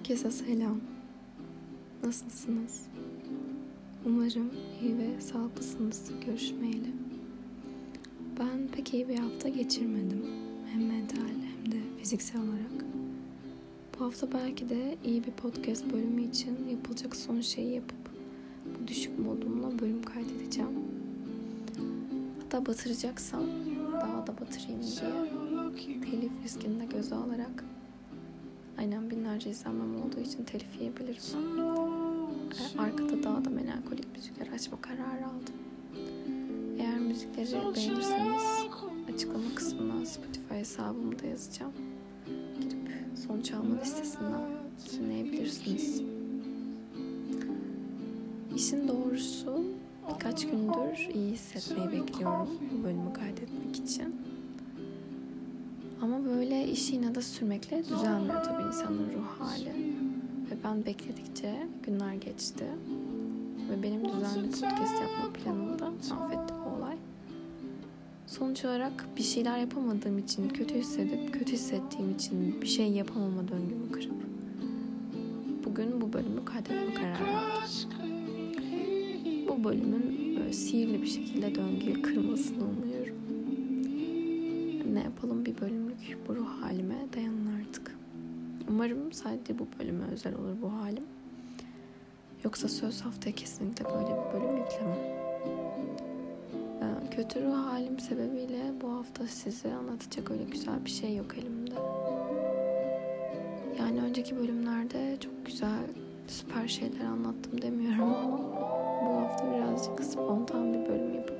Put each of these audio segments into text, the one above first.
Herkese selam. Nasılsınız? Umarım iyi ve sağlıklısınız görüşmeyeli. Ben pek iyi bir hafta geçirmedim. Hem mental hem de fiziksel olarak. Bu hafta belki de iyi bir podcast bölümü için yapılacak son şeyi yapıp bu düşük modumla bölüm kaydedeceğim. Hatta batıracaksam daha da batırayım diye telif riskini de göze alarak aynen binlerce izlenmem olduğu için telif yiyebilirim. Ee, arkada daha da melankolik müzikler açma kararı aldım. Eğer müzikleri beğenirseniz açıklama kısmına Spotify hesabımı da yazacağım. Girip son çalma listesinden dinleyebilirsiniz. İşin doğrusu birkaç gündür iyi hissetmeyi bekliyorum bu bölümü kaydetmek için. Ama böyle işi inada sürmekle düzelmiyor tabii insanın ruh hali. Ve ben bekledikçe günler geçti. Ve benim düzenli podcast yapma planımı da mahvetti bu olay. Sonuç olarak bir şeyler yapamadığım için, kötü hissedip, kötü hissettiğim için bir şey yapamama döngümü kırıp bugün bu bölümü kaydetme kararı aldım. Bu bölümün sihirli bir şekilde döngüyü kırmasını umuyorum. Ne yapalım bir bölümlük bu ruh halime dayanın artık. Umarım sadece bu bölüme özel olur bu halim. Yoksa söz haftaya kesinlikle böyle bir bölüm yüklemem. Ee, kötü ruh halim sebebiyle bu hafta size anlatacak öyle güzel bir şey yok elimde. Yani önceki bölümlerde çok güzel, süper şeyler anlattım demiyorum ama bu hafta birazcık spontan bir bölüm yapıp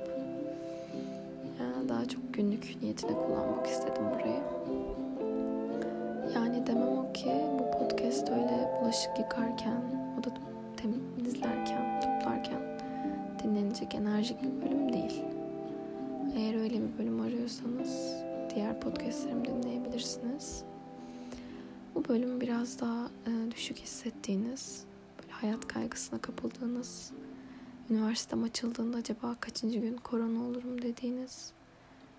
daha çok günlük niyetine kullanmak istedim burayı. Yani demem o ki bu podcast öyle bulaşık yıkarken, oda temizlerken, toplarken dinlenecek enerjik bir bölüm değil. Eğer öyle bir bölüm arıyorsanız diğer podcastlerimi dinleyebilirsiniz. Bu bölüm biraz daha e, düşük hissettiğiniz, böyle hayat kaygısına kapıldığınız, üniversitem açıldığında acaba kaçıncı gün korona olurum dediğiniz,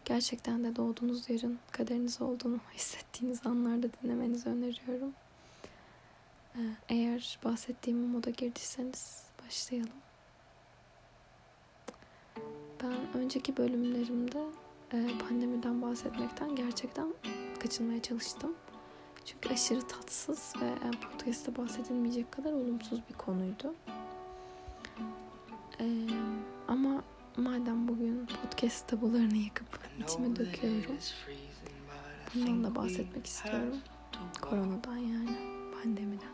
gerçekten de doğduğunuz yerin kaderiniz olduğunu hissettiğiniz anlarda dinlemenizi öneriyorum. E, eğer bahsettiğim moda girdiyseniz başlayalım. Ben önceki bölümlerimde e, pandemiden bahsetmekten gerçekten kaçınmaya çalıştım. Çünkü aşırı tatsız ve yani podcast'te bahsedilmeyecek kadar olumsuz bir konuydu. Ee, ama madem bugün podcast tabularını yakıp içime döküyorum. Bundan da bahsetmek istiyorum. Koronadan yani. Pandemiden.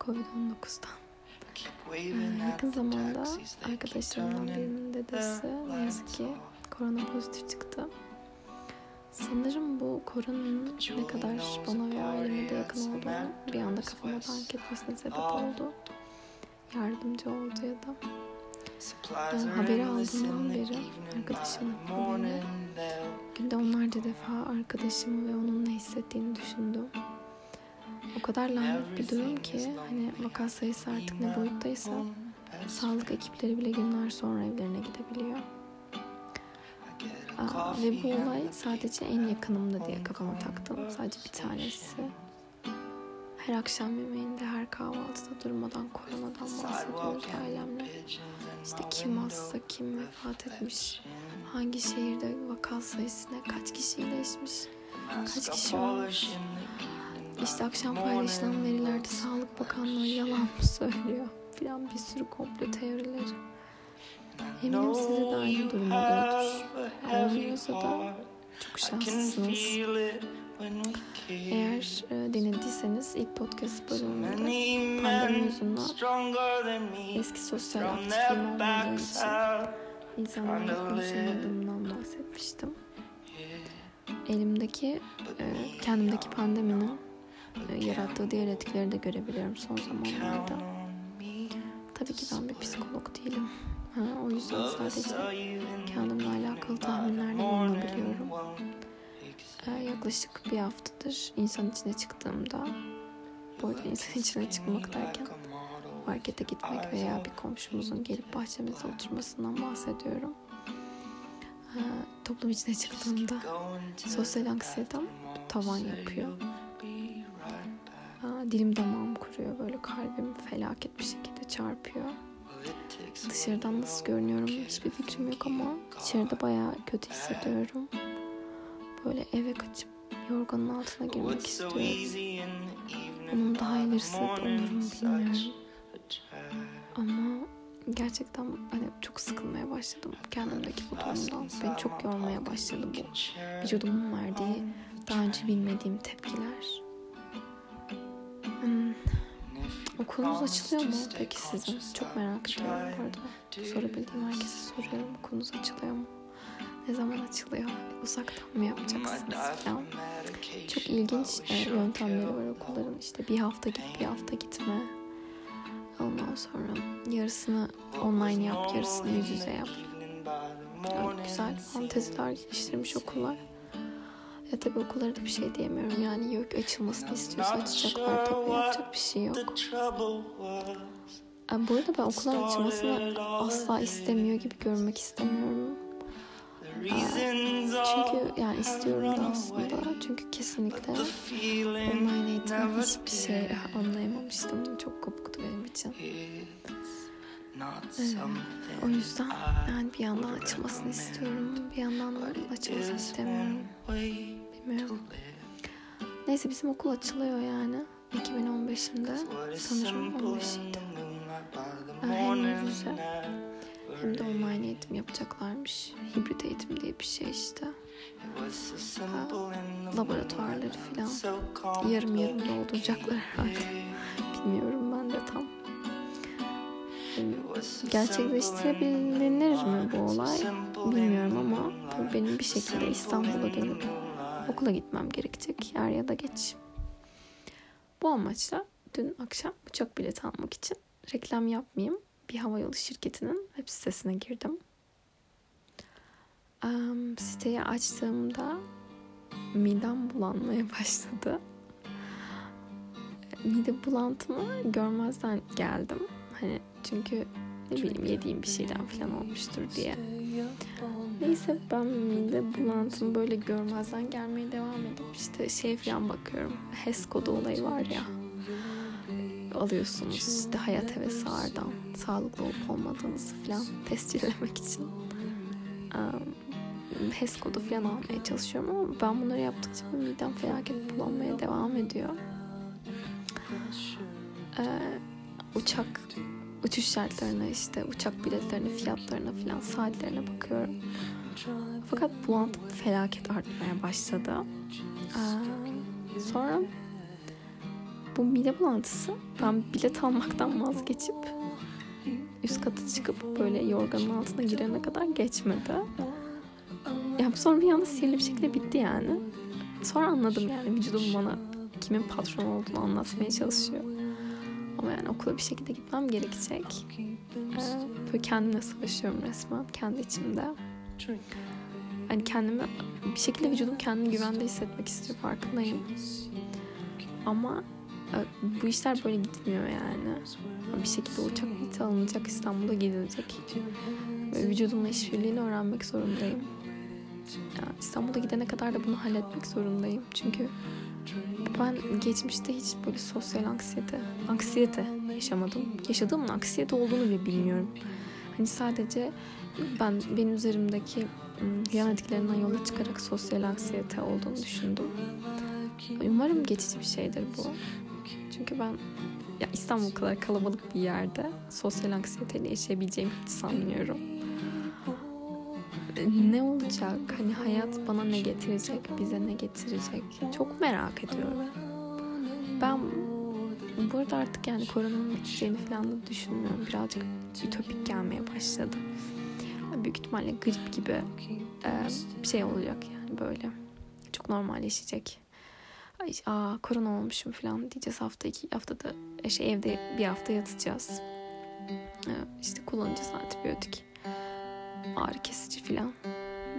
Covid-19'dan. Ee, yakın zamanda arkadaşlarımdan birinin dedesi ne yazık ki korona pozitif çıktı. Sanırım bu koronanın ne kadar bana ve aileme de yakın olduğunu bir anda kafama dank etmesine sebep oldu. Yardımcı oldu ya da. Ben haberi aldığımdan beri arkadaşımın haberini günde onlarca defa arkadaşımı ve onun ne hissettiğini düşündüm. O kadar lanet bir durum ki hani vaka sayısı artık ne boyuttaysa sağlık ekipleri bile günler sonra evlerine gidebiliyor. Aa, ve bu olay sadece en yakınımda diye kafama taktım. Sadece bir tanesi. Her akşam yemeğinde, her kahvaltıda durmadan koronadan bahsediyoruz ailemle. İşte kim hasta, kim vefat etmiş, hangi şehirde vaka sayısı ne, kaç kişi iyileşmiş, kaç kişi ölmüş. İşte akşam paylaşılan verilerde Sağlık Bakanlığı yalan mı söylüyor filan bir sürü komplo teorileri. Eminim size de aynı durum oluyordur. Olmuyorsa da çok şanslısınız. Eğer e, dinlediyseniz ilk podcast bölümünde pandemi yüzünden eski sosyal aktifliğim olmadığı için insanlarla konuşamadığımdan bahsetmiştim. Elimdeki, e, kendimdeki pandeminin e, yarattığı diğer etkileri de görebiliyorum son zamanlarda. Tabii ki ben bir psikolog değilim. Ha, o yüzden sadece kendimle alakalı tahminlerle bulunabiliyorum. Ee, yaklaşık bir haftadır insan içine çıktığımda, bu arada insan içine çıkmak derken markete gitmek veya bir komşumuzun gelip bahçemize oturmasından bahsediyorum. Ee, toplum içine çıktığımda sosyal anksiyetem tavan yapıyor. dilim damağım kuruyor böyle kalbim felaket bir şekilde çarpıyor. Dışarıdan nasıl görünüyorum hiçbir fikrim yok ama içeride bayağı kötü hissediyorum. Böyle eve kaçıp yorganın altına girmek istiyorum. Bunun daha ilerisi umarım bilmiyorum. Ama gerçekten hani çok sıkılmaya başladım kendimdeki bu durumdan. Beni çok yormaya başladı bu vücudumun verdiği daha önce bilmediğim tepkiler. Hmm. Okulunuz açılıyor mu peki sizin? Çok merak ediyorum bu arada. Sorabildiğim herkese soruyorum. Okulunuz açılıyor mu? Ne zaman açılıyor? Uzaktan mı yapacaksınız falan. Çok ilginç e, yöntemleri var okulların. İşte bir hafta git bir hafta gitme. Ondan sonra yarısını online yap, yarısını yüz yüze yap. Öyle güzel fanteziler geliştirmiş okullar. Ya tabii okullara da bir şey diyemiyorum. Yani yok açılmasını istiyorsa açacaklar tabii yapacak bir şey yok. Bu arada ben okullar açılmasını asla istemiyor gibi görmek istemiyorum. Çünkü yani istiyorum da aslında. Çünkü kesinlikle online eğitimden hiçbir şey anlayamamıştım. Çok kopuktu benim için. Evet. O yüzden yani bir yandan açılmasını istiyorum. Bir yandan açılmasını istemiyorum. Bilmiyorum. Neyse bizim okul açılıyor yani. 2015'inde sanırım 15'iydi. Hem yüz yüze hem de online eğitim yapacaklarmış. Hibrit eğitim diye bir şey işte. Ha, laboratuvarları falan yarım yarım dolduracaklar herhalde. Bilmiyorum ben de tam. Gerçekleştirebilir mi bu olay bilmiyorum ama benim bir şekilde İstanbul'a dönüp okula gitmem gerekecek yer ya da geç. Bu amaçla dün akşam uçak bileti almak için reklam yapmayayım bir havayolu şirketinin web sitesine girdim. Um, siteyi açtığımda midem bulanmaya başladı. Mide bulantımı görmezden geldim. Hani çünkü ne bileyim yediğim bir şeyden falan olmuştur diye. Neyse ben mide bulantımı böyle görmezden gelmeye devam edip işte şey falan bakıyorum. HES kodu olayı var ya alıyorsunuz işte hayat hevesi ağırdan sağlıklı olup olmadığınızı falan tescillemek için um, HES kodu falan almaya çalışıyorum ama ben bunları yaptıkça midem felaket bulanmaya devam ediyor. Ee, uçak uçuş şartlarına işte uçak biletlerine fiyatlarına falan saatlerine bakıyorum. Fakat bulantım felaket artmaya başladı. Ee, sonra bu mide bulantısı ben bilet almaktan vazgeçip üst katı çıkıp böyle yorganın altına girene kadar geçmedi. Ya sonra bir anda sihirli bir şekilde bitti yani. Sonra anladım yani vücudum bana kimin patron olduğunu anlatmaya çalışıyor. Ama yani okula bir şekilde gitmem gerekecek. Ee, böyle kendimle savaşıyorum resmen kendi içimde. Hani kendimi bir şekilde vücudum kendini güvende hissetmek istiyor farkındayım. Ama bu işler böyle gitmiyor yani. Bir şekilde uçak bileti alınacak, İstanbul'a gidilecek. Ve vücudumla işbirliğini öğrenmek zorundayım. Yani İstanbul'a gidene kadar da bunu halletmek zorundayım. Çünkü ben geçmişte hiç böyle sosyal anksiyete, anksiyete yaşamadım. Yaşadığımın anksiyete olduğunu bile bilmiyorum. Hani sadece ben benim üzerimdeki yan etkilerinden yola çıkarak sosyal anksiyete olduğunu düşündüm. Umarım geçici bir şeydir bu. Çünkü ben ya İstanbul kadar kalabalık bir yerde sosyal anksiyeteyle yaşayabileceğimi hiç sanmıyorum. Ne olacak? Hani hayat bana ne getirecek? Bize ne getirecek? Çok merak ediyorum. Ben bu arada artık yani koronanın biteceğini falan da düşünmüyorum. Birazcık ütopik gelmeye başladı. Büyük ihtimalle grip gibi bir şey olacak yani böyle. Çok normalleşecek ay aa korona olmuşum falan diyeceğiz hafta iki haftada e, şey evde bir hafta yatacağız. Ee, işte kullanacağız antibiyotik. Ağrı kesici falan.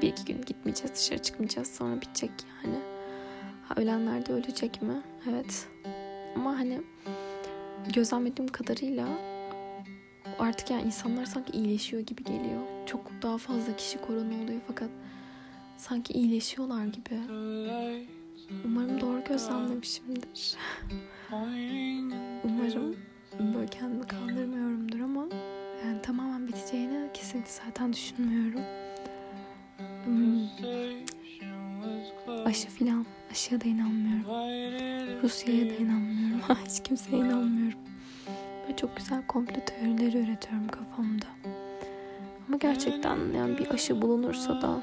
Bir iki gün gitmeyeceğiz dışarı çıkmayacağız sonra bitecek yani. Ha, ölenler de ölecek mi? Evet. Ama hani gözlemlediğim kadarıyla artık yani insanlar sanki iyileşiyor gibi geliyor. Çok daha fazla kişi korona oluyor fakat sanki iyileşiyorlar gibi. Umarım doğru gözlemlemişimdir. umarım böyle kendimi kandırmıyorumdur ama yani tamamen biteceğini kesinlikle zaten düşünmüyorum. Hmm. Aşı filan. Aşıya da inanmıyorum. Rusya'ya da inanmıyorum. Hiç kimseye inanmıyorum. Böyle çok güzel komplo teorileri üretiyorum kafamda. Ama gerçekten yani bir aşı bulunursa da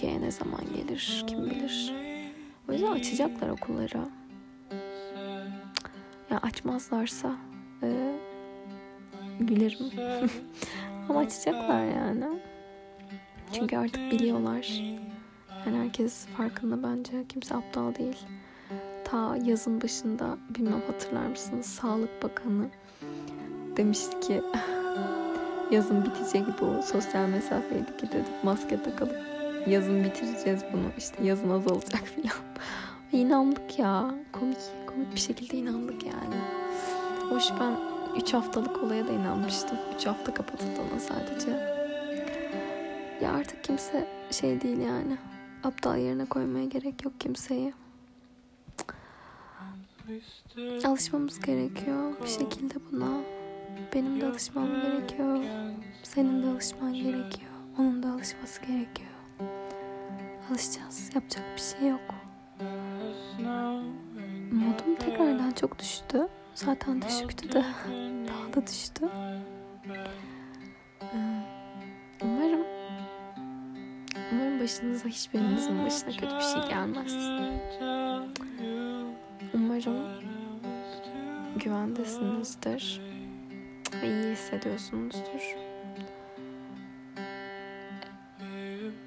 Türkiye'ye ne zaman gelir kim bilir. O yüzden açacaklar okulları. Ya açmazlarsa e, gülerim. Ama açacaklar yani. Çünkü artık biliyorlar. Yani herkes farkında bence. Kimse aptal değil. Ta yazın başında bilmem hatırlar mısınız? Sağlık Bakanı demişti ki yazın bitecek bu sosyal mesafeye dikkat edip maske takalım. Yazın bitireceğiz bunu. İşte yazın azalacak filan. İnandık ya. Komik, komik bir şekilde inandık yani. Hoş ben 3 haftalık olaya da inanmıştım. 3 hafta kapatıldığına sadece. Ya artık kimse şey değil yani. Aptal yerine koymaya gerek yok kimseyi. Alışmamız gerekiyor bir şekilde buna. Benim de alışmam gerekiyor. Senin de alışman gerekiyor. Onun da alışması gerekiyor. Alışacağız. Yapacak bir şey yok. Modum tekrardan çok düştü. Zaten düşüktü de daha da düştü. Umarım umarım başınıza hiçbirinizin başına kötü bir şey gelmez. Umarım güvendesinizdir ve iyi hissediyorsunuzdur.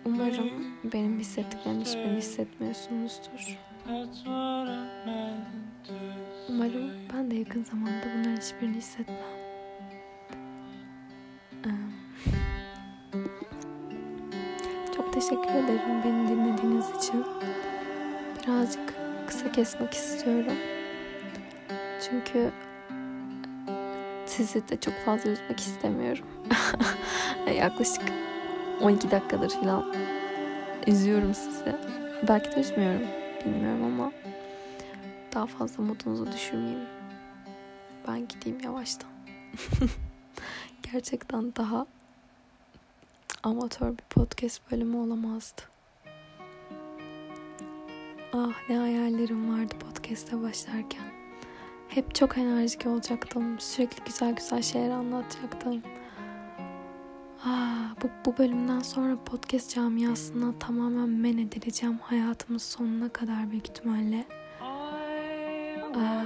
Umarım benim hissettiklerimi hiçbirini hissetmiyorsunuzdur. Umarım ben de yakın zamanda bunların hiçbirini hissetmem. Çok teşekkür ederim beni dinlediğiniz için. Birazcık kısa kesmek istiyorum. Çünkü sizi de çok fazla üzmek istemiyorum. Yaklaşık 12 dakikadır falan üzüyorum sizi. Belki de üzmüyorum. Bilmiyorum ama daha fazla modunuzu düşürmeyeyim. Ben gideyim yavaştan. Gerçekten daha amatör bir podcast bölümü olamazdı. Ah ne hayallerim vardı podcast'e başlarken. Hep çok enerjik olacaktım. Sürekli güzel güzel şeyler anlatacaktım. Ah, bu, bu bölümden sonra podcast camiasına tamamen men edileceğim hayatımın sonuna kadar büyük ihtimalle. Aa,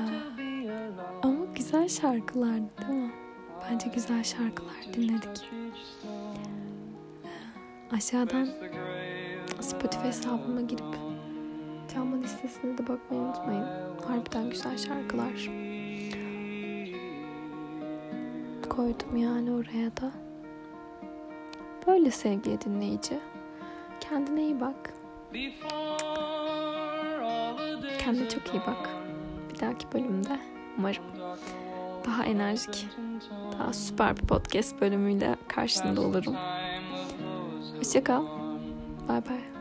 ama güzel şarkılar değil mi? Bence güzel şarkılar dinledik. Aşağıdan Spotify hesabıma girip çalma listesine de bakmayı unutmayın. Harbiden güzel şarkılar. Koydum yani oraya da. Böyle sevgili dinleyici. Kendine iyi bak. Kendine çok iyi bak. Bir dahaki bölümde umarım daha enerjik, daha süper bir podcast bölümüyle karşında olurum. Hoşçakal. Bye bye.